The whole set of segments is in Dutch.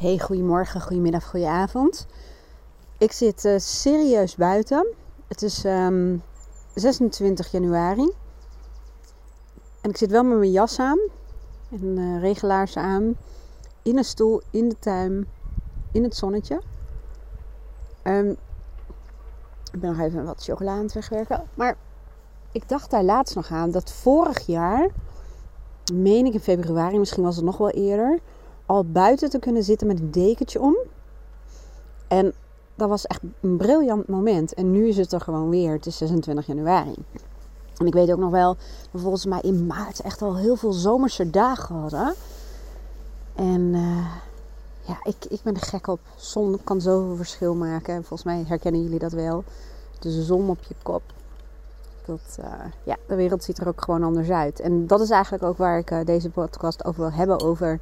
Hey, goedemorgen, goedemiddag, goedenavond. Ik zit uh, serieus buiten. Het is um, ehm, 26 januari. En ik zit wel met mijn jas aan en uh, regelaars aan. In een stoel, in de tuin, in het zonnetje. Um, ik ben nog even wat chocola aan het wegwerken. Maar ik dacht daar laatst nog aan dat vorig jaar, meen ik in februari, misschien was het nog wel eerder al buiten te kunnen zitten met een dekentje om. En dat was echt een briljant moment. En nu is het er gewoon weer. Het is 26 januari. En ik weet ook nog wel, we volgens mij in maart echt al heel veel zomerse dagen hadden. En uh, ja, ik, ik ben er gek op. Zon kan zoveel verschil maken. En volgens mij herkennen jullie dat wel. De zon op je kop. Dat, uh, ja, de wereld ziet er ook gewoon anders uit. En dat is eigenlijk ook waar ik uh, deze podcast over wil hebben. Over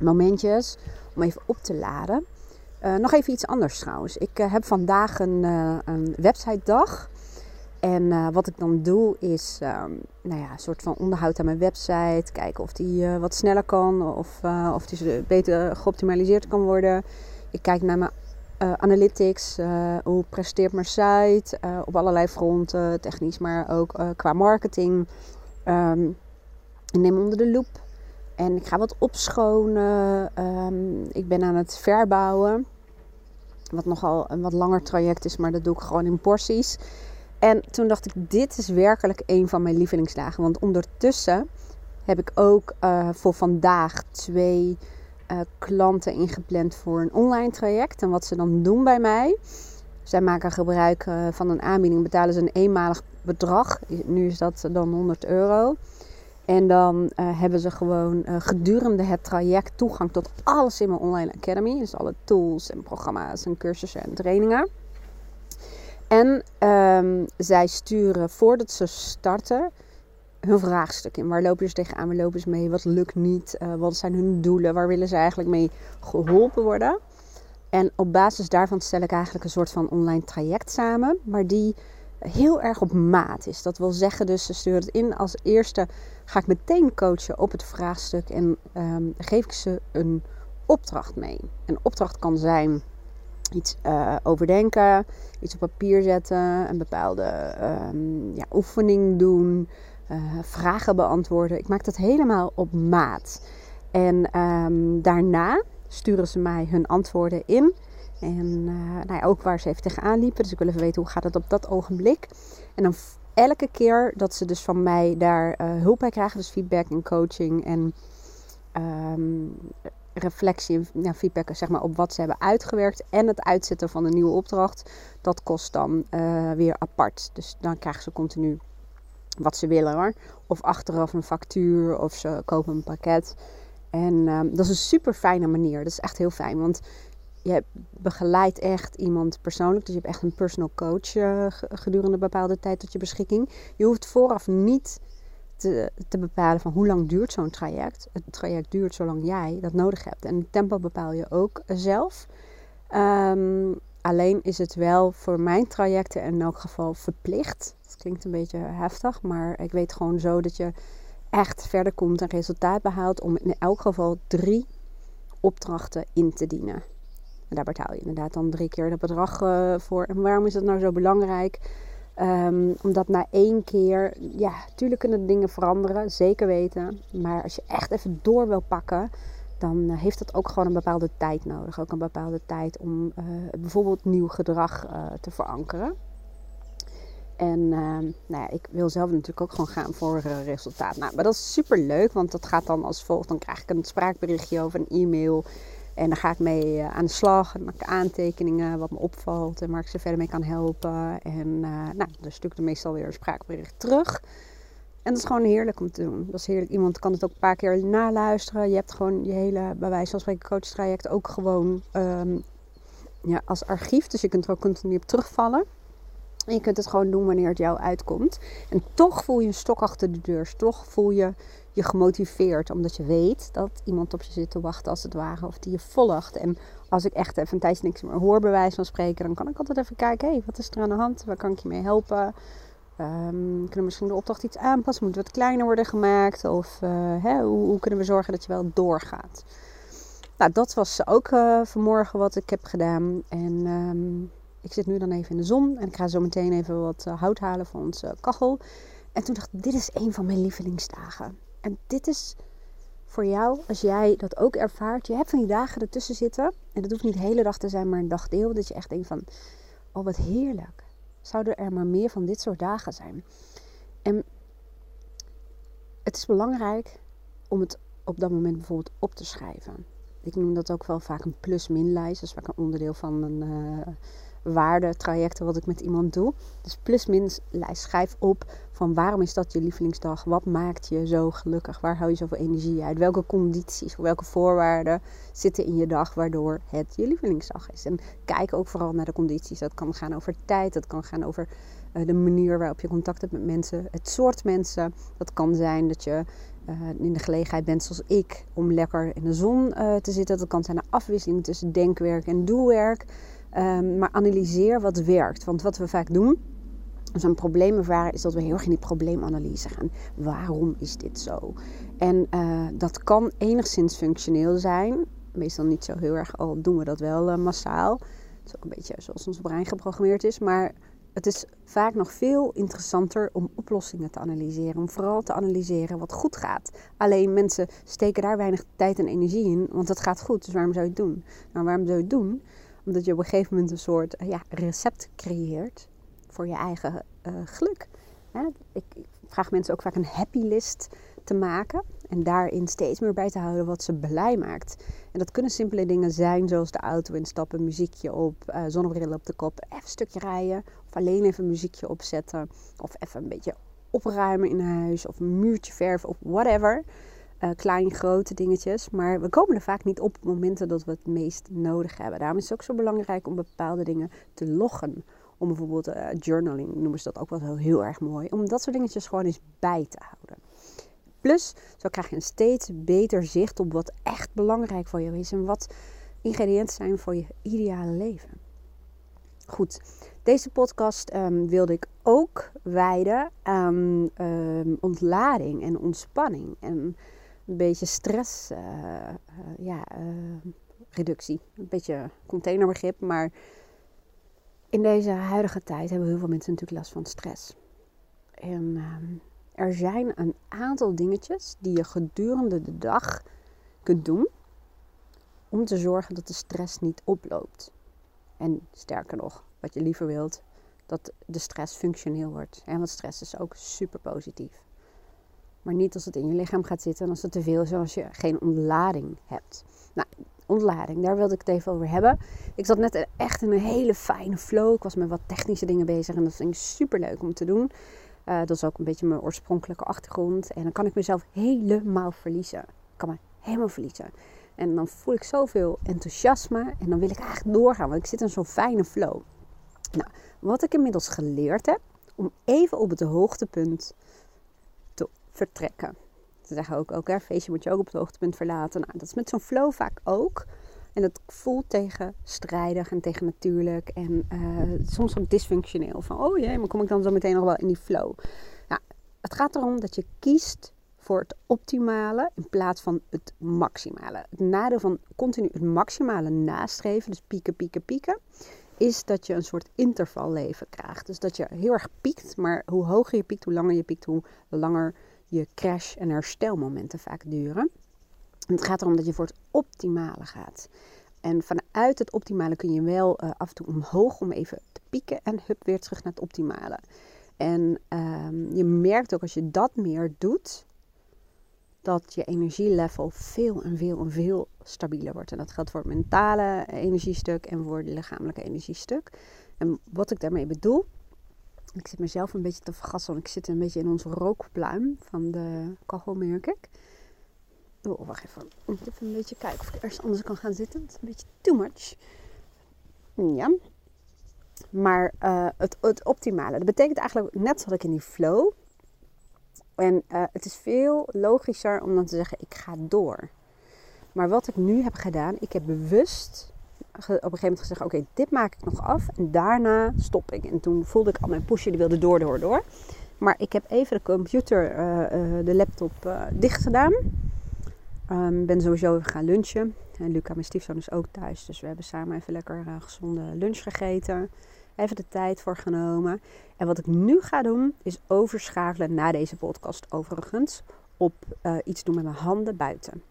momentjes om even op te laden. Uh, nog even iets anders trouwens. Ik uh, heb vandaag een, uh, een. En wat ik dan doe is um, nou ja, een soort van onderhoud aan mijn website. Kijken of die wat sneller kan of, of die beter geoptimaliseerd kan worden. Ik kijk naar mijn analytics. hoe presteert mijn site op allerlei fronten. Technisch, maar ook qua marketing. Um, ik neem onder de loep en ik ga wat opschonen. Um, ik ben aan het verbouwen. Wat nogal een wat langer traject is, maar dat doe ik gewoon in porties. En toen dacht ik, dit is werkelijk een van mijn lievelingsdagen. Want ondertussen heb ik ook uh, voor vandaag twee uh, klanten ingepland voor een online traject. En wat ze dan doen bij mij. Zij maken gebruik uh, van een aanbieding, betalen ze een eenmalig bedrag. Nu is dat dan 100 euro. En dan uh, hebben ze gewoon uh, gedurende het traject toegang tot alles in mijn online academy. Dus alle tools en programma's en cursussen en trainingen. En um, zij sturen voordat ze starten hun vraagstuk in. Waar lopen ze tegenaan? Waar lopen ze mee? Wat lukt niet? Uh, wat zijn hun doelen? Waar willen ze eigenlijk mee geholpen worden? En op basis daarvan stel ik eigenlijk een soort van online traject samen. Maar die heel erg op maat is. Dat wil zeggen, dus ze sturen het in als eerste ga ik meteen coachen op het vraagstuk en um, geef ik ze een opdracht mee. Een opdracht kan zijn iets uh, overdenken, iets op papier zetten, een bepaalde um, ja, oefening doen, uh, vragen beantwoorden. Ik maak dat helemaal op maat. En um, daarna sturen ze mij hun antwoorden in. En uh, nou ja, ook waar ze even tegenaan liepen. Dus ik wil even weten hoe gaat het op dat ogenblik. En dan elke keer dat ze dus van mij daar uh, hulp bij krijgen, dus feedback en coaching en um, reflectie en feedback zeg maar, op wat ze hebben uitgewerkt en het uitzetten van een nieuwe opdracht, dat kost dan uh, weer apart. Dus dan krijgen ze continu wat ze willen hoor. Of achteraf een factuur of ze kopen een pakket. En um, dat is een super fijne manier. Dat is echt heel fijn. Want je begeleidt echt iemand persoonlijk. Dus je hebt echt een personal coach uh, gedurende een bepaalde tijd tot je beschikking. Je hoeft vooraf niet te, te bepalen van hoe lang duurt zo'n traject. Het traject duurt zolang jij dat nodig hebt. En het tempo bepaal je ook zelf. Um, alleen is het wel voor mijn trajecten in elk geval verplicht. Dat klinkt een beetje heftig, maar ik weet gewoon zo dat je echt verder komt en resultaat behaalt om in elk geval drie opdrachten in te dienen. Daar betaal je inderdaad dan drie keer dat bedrag uh, voor. En waarom is dat nou zo belangrijk? Um, omdat na één keer, ja, natuurlijk kunnen dingen veranderen, zeker weten. Maar als je echt even door wil pakken, dan uh, heeft dat ook gewoon een bepaalde tijd nodig. Ook een bepaalde tijd om uh, bijvoorbeeld nieuw gedrag te verankeren. En ehm, nou ja, ik wil zelf natuurlijk ook gewoon gaan voor resultaat. Nou, maar dat is super leuk, want dat gaat dan als volgt. Dan krijg ik een spraakberichtje of een e-mail. En dan ga ik mee eh, aan de slag. En maak ik aantekeningen wat me opvalt en waar ik ze verder mee kan helpen. En uh, nou, dan stuk ik er meestal weer een terug. En dat is gewoon heerlijk om te doen. Dat is heerlijk. Iemand kan het ook een paar keer naluisteren. Je hebt gewoon je hele, bij wijze van spreken, coachtraject ook gewoon um, ja, als archief. Dus je kunt er ook continu op terugvallen. En je kunt het gewoon doen wanneer het jou uitkomt. En toch voel je een stok achter de deur. Toch voel je je gemotiveerd. Omdat je weet dat iemand op je zit te wachten als het ware. Of die je volgt. En als ik echt even een tijdje niks meer hoor bij wijze van spreken. Dan kan ik altijd even kijken. Hé, hey, wat is er aan de hand? Waar kan ik je mee helpen? Um, kunnen we misschien de opdracht iets aanpassen? Moet het wat kleiner worden gemaakt? Of uh, hè, hoe, hoe, kunnen we zorgen dat je wel doorgaat? Nou, dat was ook uh, vanmorgen wat ik heb gedaan. En um, ik zit nu dan even in de zon. En ik ga zo meteen even wat uh, hout halen voor onze kachel. En toen dacht ik, dit is een van mijn lievelingsdagen. En dit is voor jou, als jij dat ook ervaart. Je hebt van die dagen ertussen zitten. En dat hoeft niet de hele dag te zijn, maar een dagdeel. Dat je echt denkt van, oh wat heerlijk. Zouden er maar meer van dit soort dagen zijn. En het is belangrijk om het op dat moment bijvoorbeeld op te schrijven. Ik noem dat ook wel vaak een plus-min lijst. Dat is vaak een onderdeel van een uh, waardetrajecten wat ik met iemand doe. Dus plus-min lijst. Schrijf op van waarom is dat je lievelingsdag? Wat maakt je zo gelukkig? Waar hou je zoveel energie uit? Welke condities, welke voorwaarden zitten in je dag waardoor het je lievelingsdag is? En kijk ook vooral naar de condities. Dat kan gaan over tijd, dat kan gaan over uh, de manier waarop je contact hebt met mensen, het soort mensen. Dat kan zijn dat je uh, in de gelegenheid bent zoals ik om lekker in de zon uh, te zitten. Dat kan zijn een afwisseling tussen denkwerk en doelwerk. Um, maar analyseer wat werkt. Want wat we vaak doen, als we een probleem ervaren, is dat we heel erg in die probleemanalyse gaan. Waarom is dit zo? En uh, dat kan enigszins functioneel zijn. Meestal niet zo heel erg, al doen we dat wel massaal. Het is ook een beetje zoals ons brein geprogrammeerd is. Maar het is vaak nog veel interessanter om oplossingen te analyseren. Om vooral te analyseren wat goed gaat. Alleen mensen steken daar weinig tijd en energie in, want het gaat goed. Dus waarom zou je het doen? Nou, waarom zou je het doen? Omdat je op een gegeven moment een soort ja, recept creëert voor je eigen uh, geluk. Ik vraag mensen ook vaak een happy list te maken. En daarin steeds meer bij te houden wat ze blij maakt. En dat kunnen simpele dingen zijn, zoals de auto instappen, muziekje op, uh, zonnebril op de kop, even een stukje rijden. Of alleen even muziekje opzetten. Of even een beetje opruimen in huis. Of een muurtje verven of whatever. Uh, kleine, grote dingetjes. Maar we komen er vaak niet op op momenten dat we het meest nodig hebben. Daarom is het ook zo belangrijk om bepaalde dingen te loggen. Om bijvoorbeeld uh, journaling, noemen ze dat ook wel heel, heel erg mooi. Om dat soort dingetjes gewoon eens bij te houden. Plus, zo krijg je een steeds beter zicht op wat echt belangrijk voor jou is en wat ingrediënten zijn voor je ideale leven. Goed, deze podcast um, wilde ik ook wijden aan um, ontlading en ontspanning en een beetje stress, uh, uh, ja, uh, reductie. Een beetje containerbegrip, maar in deze huidige tijd hebben heel veel mensen natuurlijk last van stress. En um, er zijn een aantal dingetjes die je gedurende de dag kunt doen om te zorgen dat de stress niet oploopt. En sterker nog, wat je liever wilt, dat de stress functioneel wordt. En want stress is ook super positief. Maar niet als het in je lichaam gaat zitten en als het te veel is, als je geen ontlading hebt. Nou, ontlading, daar wilde ik het even over hebben. Ik zat net echt in een hele fijne flow. Ik was met wat technische dingen bezig en dat vind ik super leuk om te doen. Uh, dat is ook een beetje mijn oorspronkelijke achtergrond. En dan kan ik mezelf helemaal verliezen. Ik kan me helemaal verliezen. En dan voel ik zoveel enthousiasme. En dan wil ik eigenlijk doorgaan. Want ik zit in zo'n fijne flow. Nou, wat ik inmiddels geleerd heb. Om even op het hoogtepunt te vertrekken. Ze zeggen ook, ook hè, feestje moet je ook op het hoogtepunt verlaten. Nou, dat is met zo'n flow vaak ook. En dat voelt tegen strijdig en tegen natuurlijk. En uh, soms ook dysfunctioneel. Van, oh jee, maar kom ik dan zo meteen nog wel in die flow. Nou, het gaat erom dat je kiest voor het optimale in plaats van het maximale. Het nadeel van continu het maximale nastreven, dus pieken, pieken, pieken, is dat je een soort intervalleven krijgt. Dus dat je heel erg piekt, maar hoe hoger je piekt, hoe langer je piekt, hoe langer je crash- en herstelmomenten vaak duren. het gaat erom dat je voor het optimale gaat. En vanuit het optimale kun je wel uh, af en toe omhoog om even te pieken en hup weer terug naar het optimale. En um, je merkt ook als je dat meer doet, dat je energielevel veel en veel en veel stabieler wordt. En dat geldt voor het mentale energiestuk en voor het lichamelijke energiestuk. En wat ik daarmee bedoel, ik zit mezelf een beetje te vergassen, want ik zit een beetje in onze rookpluim van de kachel, merk ik. Oh, wacht even. Ik moet even een beetje kijken of ik ergens anders kan gaan zitten. Het is een beetje too much. Ja. Maar uh, het, het optimale. Dat betekent eigenlijk net zoals ik in die flow. En uh, het is veel logischer om dan te zeggen, ik ga door. Maar wat ik nu heb gedaan, ik heb bewust op een gegeven moment gezegd, oké, dit maak ik nog af. En daarna stop ik. En toen voelde ik al mijn pushen, die wilde door, door, door. Maar ik heb even de computer, uh, de laptop dicht gedaan. Um, ben sowieso even gaan lunchen. En Luca, mijn stiefzoon, is ook thuis. Dus we hebben samen even lekker uh, gezonde lunch gegeten. Even de tijd voor genomen. En wat ik nu ga doen, is overschakelen na deze podcast overigens. Op uh, iets doen met mijn handen buiten.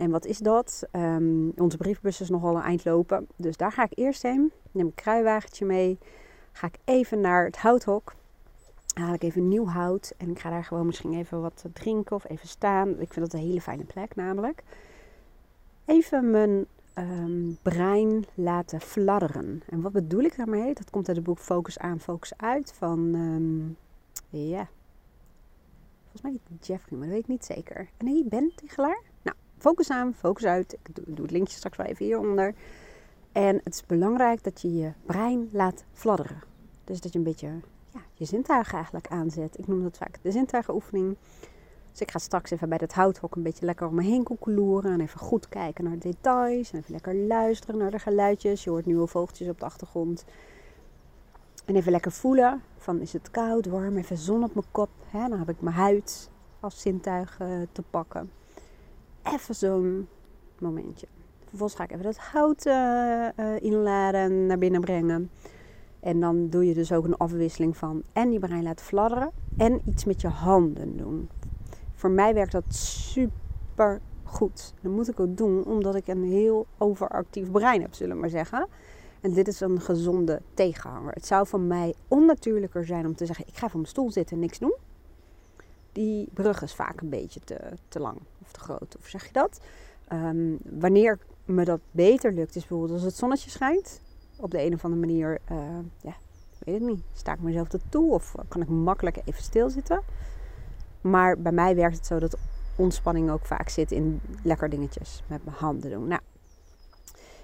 En wat is dat? Um, onze brievenbus is nogal een eind lopen. Dus daar ga ik eerst heen. Neem een kruiwagentje mee. Ga ik even naar het houthok haal ik even nieuw hout en ik ga daar gewoon misschien even wat drinken of even staan. Ik vind dat een hele fijne plek namelijk. Even mijn um, brein laten fladderen. En wat bedoel ik daarmee? Dat komt uit het boek Focus aan, Focus uit van, um, ja, volgens mij Jeffrey, maar dat weet ik niet zeker. Nee, Ben Tichelaar? Focus aan, focus uit. Ik doe, het linkje straks wel even hieronder. En het is belangrijk dat je je brein laat fladderen. Dus dat je een beetje ja, je zintuigen eigenlijk aanzet. Ik noem dat vaak de zintuigenoefening. Dus ik ga straks even bij dat houthok een beetje lekker om me heen koekeloeren. En even goed kijken naar de details. En even lekker luisteren naar de geluidjes. Je hoort nieuwe vogeltjes op de achtergrond. En even lekker voelen van is het koud, warm, even zon op mijn kop. Hè? Dan heb ik mijn huid als zintuig uh, te pakken. Even zo'n momentje. Vervolgens ga ik even dat hout uh, uh, inladen, naar binnen brengen. En dan doe je dus ook een afwisseling van en je brein laten fladderen en iets met je handen doen. Voor mij werkt dat super goed. Dat moet ik ook doen omdat ik een heel overactief brein heb, zullen we maar zeggen. En dit is een gezonde tegenhanger. Het zou voor mij onnatuurlijker zijn om te zeggen: ik ga van mijn stoel zitten en niks doen. Die brug is vaak een beetje te, te lang of te groot. Of zeg je dat? Um, wanneer me dat beter lukt, is bijvoorbeeld als het zonnetje schijnt op de een of andere manier, uh, ja, weet ik niet, sta ik mezelf er toe of kan ik makkelijk even stilzitten. Maar bij mij werkt het zo dat ontspanning ook vaak zit in lekker dingetjes met mijn handen doen. Nou,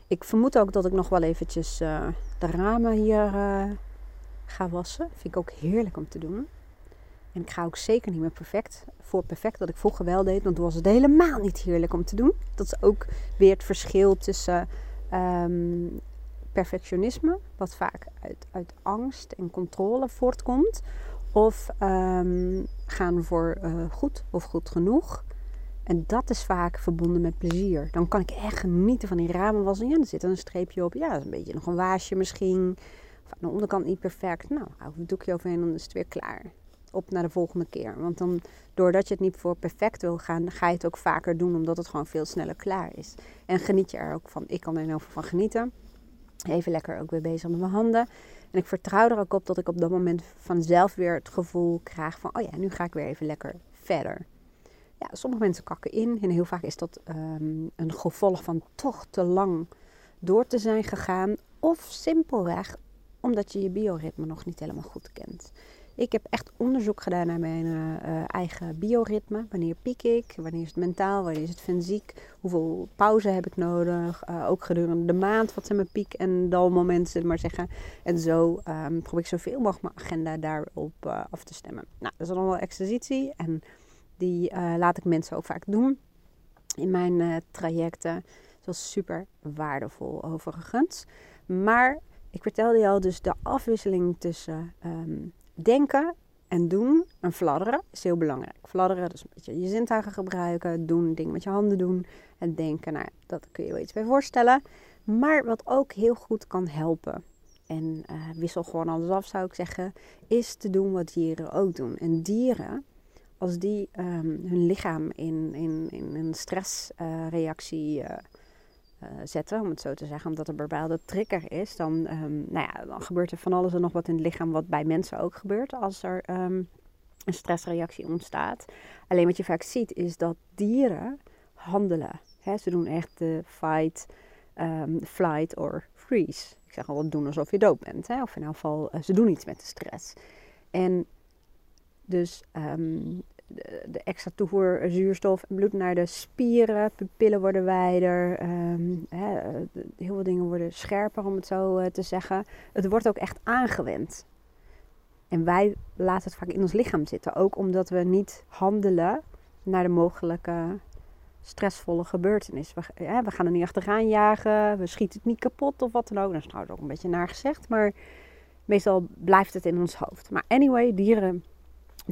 ik vermoed ook dat ik nog wel eventjes uh, de ramen hier uh, ga wassen. Vind ik ook heerlijk om te doen. En ik ga ook zeker niet meer perfect voor perfect dat ik vroeger wel deed. Want toen was het helemaal niet heerlijk om te doen. Dat is ook weer het verschil tussen um, perfectionisme, wat vaak uit, uit angst en controle voortkomt. Of um, gaan voor uh, goed of goed genoeg. En dat is vaak verbonden met plezier. Dan kan ik echt genieten van die ramenwassen. Ja, er zit een streepje op. Ja, een beetje nog een waasje misschien. Of aan de onderkant niet perfect. Nou, hou een doekje overheen en dan is het weer klaar. Op naar de volgende keer. Want dan, doordat je het niet voor perfect wil gaan, ga je het ook vaker doen. Omdat het gewoon veel sneller klaar is. En geniet je er ook van. Ik kan er heel veel van genieten. Even lekker ook weer bezig met mijn handen. En ik vertrouw er ook op dat ik op dat moment vanzelf weer het gevoel krijg van, oh ja, nu ga ik weer even lekker verder. Ja, sommige mensen kakken in en heel vaak is dat um, een gevolg van toch te lang door te zijn gegaan. Of simpelweg omdat je je bioritme nog niet helemaal goed kent. Ik heb echt onderzoek gedaan naar mijn uh, eigen bioritme. Wanneer piek ik? Wanneer is het mentaal? Wanneer is het fysiek? Hoeveel pauze heb ik nodig? Uh, ook gedurende de maand. Wat zijn mijn piek- en dalmomenten, maar zeggen. En zo um, probeer ik zoveel mogelijk mijn agenda daarop uh, af te stemmen. Nou, dat is wel exercitie. En die laat ik mensen ook vaak doen in mijn trajecten. Dat is super waardevol overigens. Maar ik vertelde je al, dus de afwisseling tussen um, denken en doen en fladderen is heel belangrijk. Fladderen, dus een beetje je zintuigen gebruiken, doen, dingen met je handen doen en denken. Nou, dat kun je wel iets bij voorstellen. Maar wat ook heel goed kan helpen, en uh, wissel gewoon alles af zou ik zeggen, is te doen wat dieren ook doen. En dieren, als die um, hun lichaam in, in, in een stressreactie uh, zetten, om het zo te zeggen, omdat er een bepaalde trigger is, dan, um, nou ja, dan gebeurt er van alles en nog wat in het lichaam, wat bij mensen ook gebeurt als er um, een stressreactie ontstaat. Alleen wat je vaak ziet is dat dieren handelen. Hè? Ze doen echt de fight, um, flight or freeze. Ik zeg altijd doen alsof je dood bent. Hè? Of in elk geval, uh, ze doen iets met de stress. En dus de, extra toevoer zuurstof en bloed naar de spieren. Pupillen worden wijder. Um, hè, heel veel dingen worden scherper, om het zo uh, te zeggen. Het wordt ook echt aangewend. En wij laten het vaak in ons lichaam zitten. Ook omdat we niet handelen naar de mogelijke stressvolle gebeurtenis. We, we gaan er niet achteraan jagen. We schieten het niet kapot of wat dan ook. Dat is trouwens ook een beetje naar gezegd. Maar meestal blijft het in ons hoofd. Maar anyway, dieren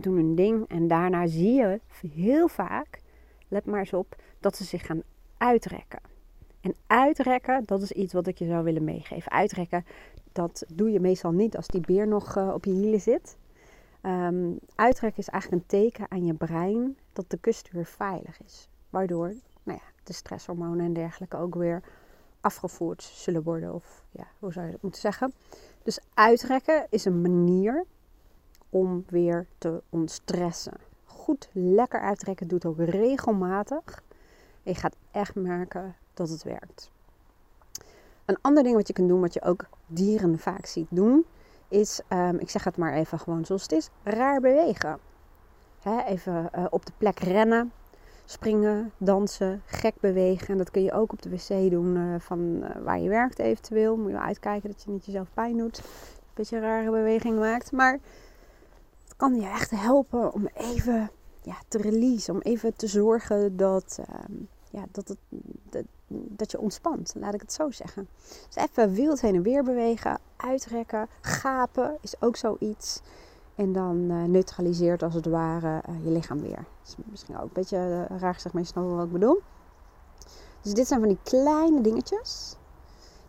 doen hun ding. En daarna zie je heel vaak, let maar eens op dat ze zich gaan uitrekken. En uitrekken, dat is iets wat ik je zou willen meegeven. Uitrekken, dat doe je meestal niet als die beer nog uh, op je hielen zit. Um, uitrekken is eigenlijk een teken aan je brein dat de kust weer veilig is. Waardoor nou ja, de stresshormonen en dergelijke ook weer afgevoerd zullen worden. Of ja, hoe zou je dat moeten zeggen? Dus uitrekken is een manier om weer te ontstressen. Goed lekker uitrekken doet ook regelmatig. Je gaat echt merken dat het werkt. Een ander ding wat je kunt doen, wat je ook dieren vaak ziet doen, is, um, ik zeg het maar even gewoon zoals het is, raar bewegen. even uh, op de plek rennen, springen, dansen, gek bewegen. En dat kun je ook op de wc doen uh, van uh, waar je werkt eventueel. Moet je wel uitkijken dat je niet jezelf pijn doet. Een beetje een rare beweging maakt. Maar kan je echt helpen om even ja, te release. Om even te zorgen dat, um, ja, dat, het, dat, dat je ontspant. Laat ik het zo zeggen. Dus even wild heen en weer bewegen. Uitrekken. Gapen is ook zoiets. En dan uh, neutraliseert als het ware uh, je lichaam weer. Is misschien ook een beetje uh, raar gezegd, maar je wat ik bedoel. Dus dit zijn van die kleine dingetjes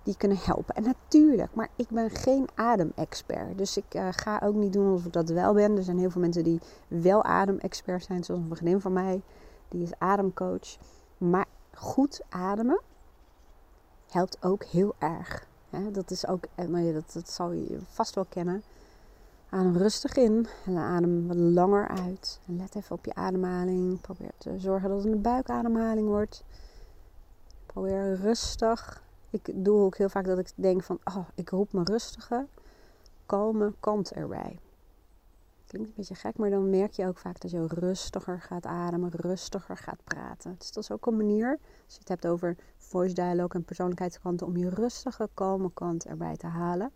die kunnen helpen. En natuurlijk, maar ik ben geen ademexpert. Dus ik ga ook niet doen alsof ik dat wel ben. Er zijn heel veel mensen die wel ademexpert zijn. Zoals een vriendin van mij, die is ademcoach. Maar goed ademen helpt ook heel erg. dat is ook, nou dat, dat zal je vast wel kennen. Adem rustig in en adem wat langer uit. Let even op je ademhaling. Probeer te zorgen dat het een buikademhaling wordt. Probeer rustig. Ik doe ook heel vaak dat ik denk van, oh, ik roep mijn rustige, kalme kant erbij. Klinkt een beetje gek, maar dan merk je ook vaak dat je rustiger gaat ademen, rustiger gaat praten. Dus dat is ook een manier, als je het hebt over voice dialogue en persoonlijkheidskanten, om je rustige, kalme kant erbij te halen.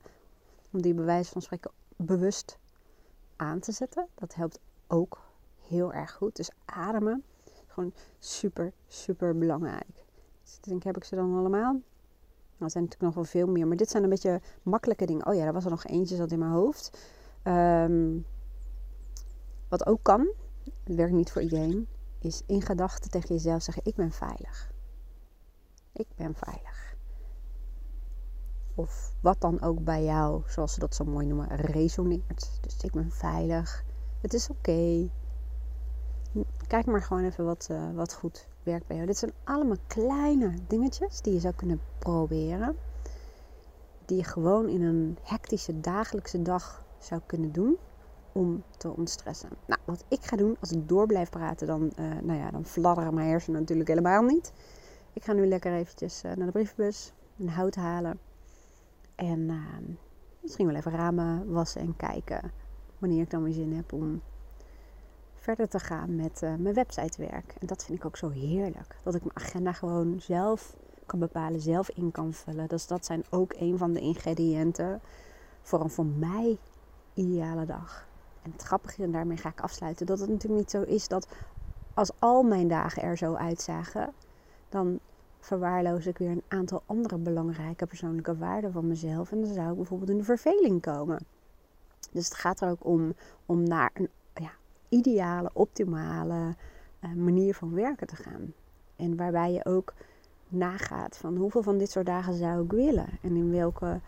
Om die bewijs van spreken bewust aan te zetten. Dat helpt ook heel erg goed. Dus ademen, gewoon super, super belangrijk. Dus denk, heb ik ze dan allemaal? Nou, er zijn natuurlijk nog wel veel meer, maar dit zijn een beetje makkelijke dingen. Oh ja, er was er nog eentje zat in mijn hoofd. Um, wat ook kan, het werkt niet voor iedereen, is in gedachten tegen jezelf zeggen: Ik ben veilig. Ik ben veilig. Of wat dan ook bij jou, zoals ze dat zo mooi noemen, resoneert. Dus ik ben veilig. Het is oké. Kijk maar gewoon even wat, uh, wat goed werkt bij jou. Dit zijn allemaal kleine dingetjes die je zou kunnen proberen. Die je gewoon in een hectische dagelijkse dag zou kunnen doen om te ontstressen. Nou, wat ik ga doen als ik door blijf praten, dan, uh, nou ja, dan fladderen mijn hersenen natuurlijk helemaal niet. Ik ga nu lekker eventjes uh, naar de brievenbus, een hout halen. En uh, misschien wel even ramen wassen en kijken wanneer ik dan weer zin heb om verder te gaan met uh, mijn websitewerk. En dat vind ik ook zo heerlijk. Dat ik mijn agenda gewoon zelf kan bepalen, zelf in kan vullen. Dus dat zijn ook een van de ingrediënten voor een voor mij ideale dag. En het grappige, en daarmee ga ik afsluiten, dat het natuurlijk niet zo is dat als al mijn dagen er zo uitzagen, dan verwaarloos ik weer een aantal andere belangrijke persoonlijke waarden van mezelf. En dan zou ik bijvoorbeeld in de verveling komen. Dus het gaat er ook om, om naar een ideale, optimale uh, manier van werken te gaan. En waarbij je ook nagaat van hoeveel van dit soort dagen zou ik willen en in welke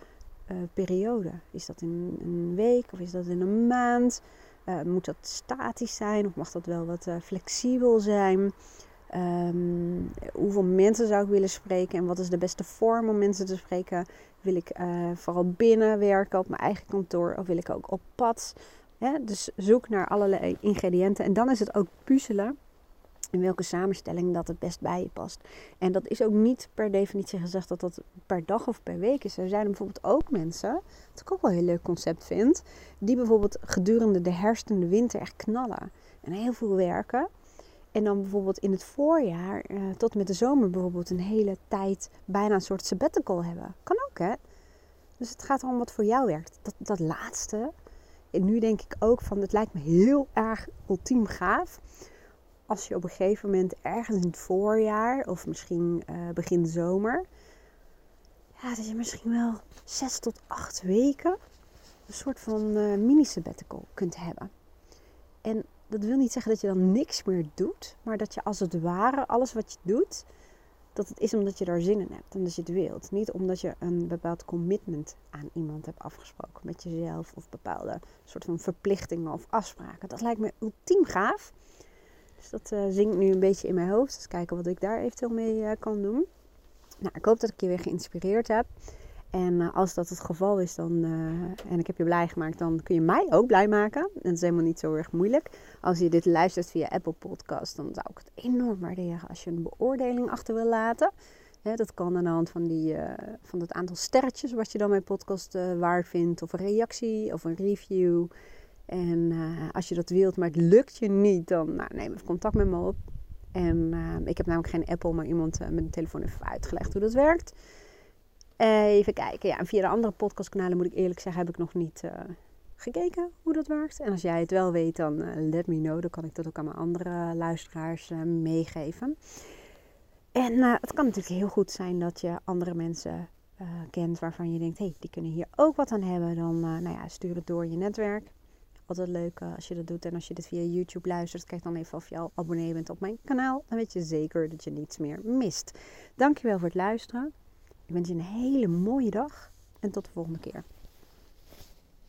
uh, periode. Is dat in een week of is dat in een maand? Uh, moet dat statisch zijn of mag dat wel wat flexibel zijn? Um, hoeveel mensen zou ik willen spreken en wat is de beste vorm om mensen te spreken? Wil ik vooral binnen werken op mijn eigen kantoor of wil ik ook op pad? Dus zoek naar allerlei ingrediënten en dan is het ook puzzelen in welke samenstelling dat het best bij je past. En dat is ook niet per definitie gezegd dat dat per dag of per week is. Er zijn bijvoorbeeld ook mensen, wat ik ook wel een heel leuk concept vind, die bijvoorbeeld gedurende de herfst en de winter echt knallen en heel veel werken. En dan bijvoorbeeld in het voorjaar uh, tot met de zomer bijvoorbeeld een hele tijd bijna een soort sabbatical hebben. Kan ook hè. Dus het gaat erom wat voor jou werkt. Dat, dat laatste. En nu denk ik ook van, het lijkt me heel erg ultiem gaaf als je op een gegeven moment ergens in het voorjaar of misschien uh, begin zomer, ja, dat je misschien wel zes tot acht weken een soort van uh, mini sabbatical kunt hebben. En dat wil niet zeggen dat je dan niks meer doet, maar dat je als het ware alles wat je doet, dat het is omdat je daar zin in hebt en dat je het wilt. Niet omdat je een bepaald commitment aan iemand hebt afgesproken met jezelf of bepaalde soort van verplichtingen of afspraken. Dat lijkt me ultiem gaaf. Dus dat uh, zingt nu een beetje in mijn hoofd. Dus kijken wat ik daar eventueel mee uh, kan doen. Nou, ik hoop dat ik je weer geïnspireerd heb. En uh, als dat het geval is, dan, en ik heb je blij gemaakt, dan kun je mij ook blij maken. En dat is helemaal niet zo erg moeilijk. Als je dit luistert via Apple Podcast, dan zou ik het enorm waarderen als je een beoordeling achter wil laten. dat kan aan de hand van, die, van het aantal sterretjes wat je dan mijn podcast waard vindt. Of een reactie of een review. En als je dat wilt, maar het lukt je niet, dan nou, neem even contact met me op. En ik heb namelijk geen Apple, maar iemand met een telefoon heeft uitgelegd hoe dat werkt. Even kijken. Ja, en via de andere podcastkanalen moet ik eerlijk zeggen, heb ik nog niet gekeken hoe dat werkt. En als jij het wel weet, dan let me know. Dan kan ik dat ook aan mijn andere luisteraars meegeven. En het kan natuurlijk heel goed zijn dat je andere mensen kent waarvan je denkt, hé, hey, die kunnen hier ook wat aan hebben. Dan nou ja, stuur het door je netwerk altijd leuk eh, als je dat doet. En als je dit via YouTube luistert, kijk dan even of je al abonnee bent op mijn kanaal. Dan weet je zeker dat je niets meer mist. Dankjewel voor het luisteren. Ik wens je een hele mooie dag en tot de volgende keer.